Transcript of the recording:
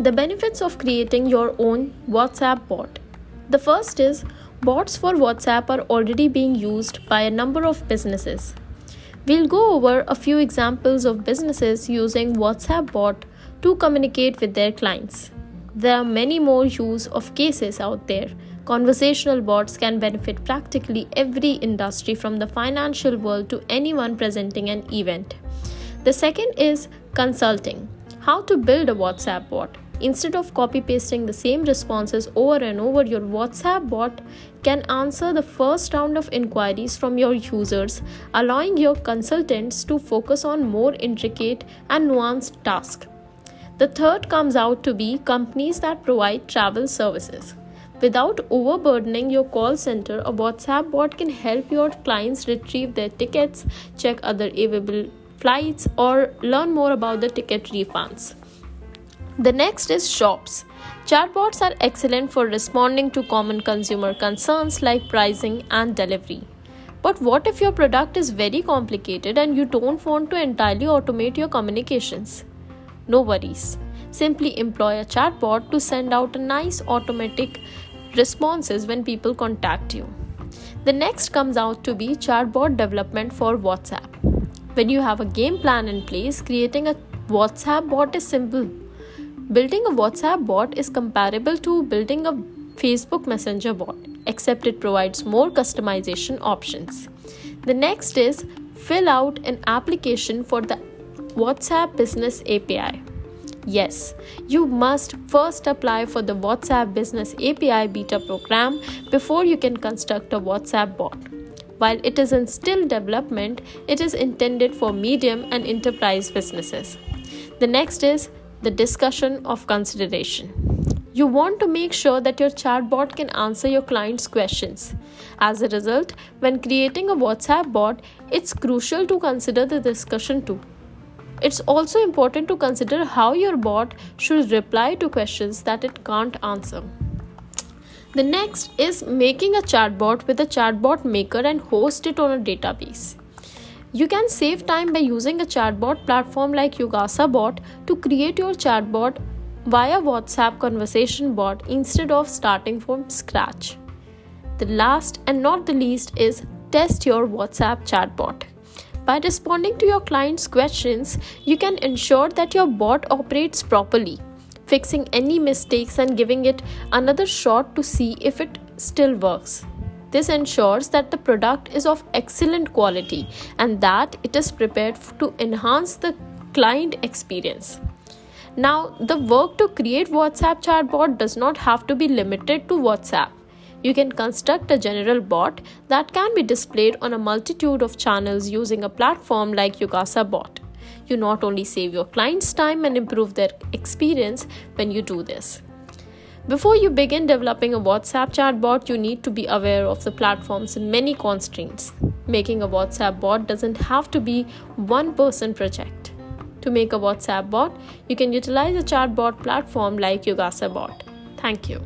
The benefits of creating your own WhatsApp bot. The first is bots for WhatsApp are already being used by a number of businesses. We'll go over a few examples of businesses using WhatsApp bot to communicate with their clients. There are many more use of cases out there. Conversational bots can benefit practically every industry from the financial world to anyone presenting an event. The second is consulting. How to build a WhatsApp bot. Instead of copy pasting the same responses over and over, your WhatsApp bot can answer the first round of inquiries from your users, allowing your consultants to focus on more intricate and nuanced tasks. The third comes out to be companies that provide travel services. Without overburdening your call center, a WhatsApp bot can help your clients retrieve their tickets, check other available flights, or learn more about the ticket refunds. The next is shops. Chatbots are excellent for responding to common consumer concerns like pricing and delivery. But what if your product is very complicated and you don't want to entirely automate your communications? No worries. Simply employ a chatbot to send out a nice automatic responses when people contact you. The next comes out to be chatbot development for WhatsApp. When you have a game plan in place, creating a WhatsApp bot is simple. Building a WhatsApp bot is comparable to building a Facebook Messenger bot, except it provides more customization options. The next is fill out an application for the WhatsApp Business API. Yes, you must first apply for the WhatsApp Business API beta program before you can construct a WhatsApp bot. While it is in still development, it is intended for medium and enterprise businesses. The next is the discussion of consideration. You want to make sure that your chatbot can answer your client's questions. As a result, when creating a WhatsApp bot, it's crucial to consider the discussion too. It's also important to consider how your bot should reply to questions that it can't answer. The next is making a chatbot with a chatbot maker and host it on a database. You can save time by using a chatbot platform like Yugasa Bot to create your chatbot via WhatsApp conversation bot instead of starting from scratch. The last and not the least is test your WhatsApp chatbot. By responding to your client's questions, you can ensure that your bot operates properly, fixing any mistakes and giving it another shot to see if it still works. This ensures that the product is of excellent quality and that it is prepared to enhance the client experience. Now, the work to create WhatsApp chatbot does not have to be limited to WhatsApp. You can construct a general bot that can be displayed on a multitude of channels using a platform like Yugasa Bot. You not only save your clients time and improve their experience when you do this. Before you begin developing a WhatsApp chatbot, you need to be aware of the platform's many constraints. Making a WhatsApp bot doesn't have to be one person project. To make a WhatsApp bot, you can utilize a chatbot platform like Yugasa Bot. Thank you.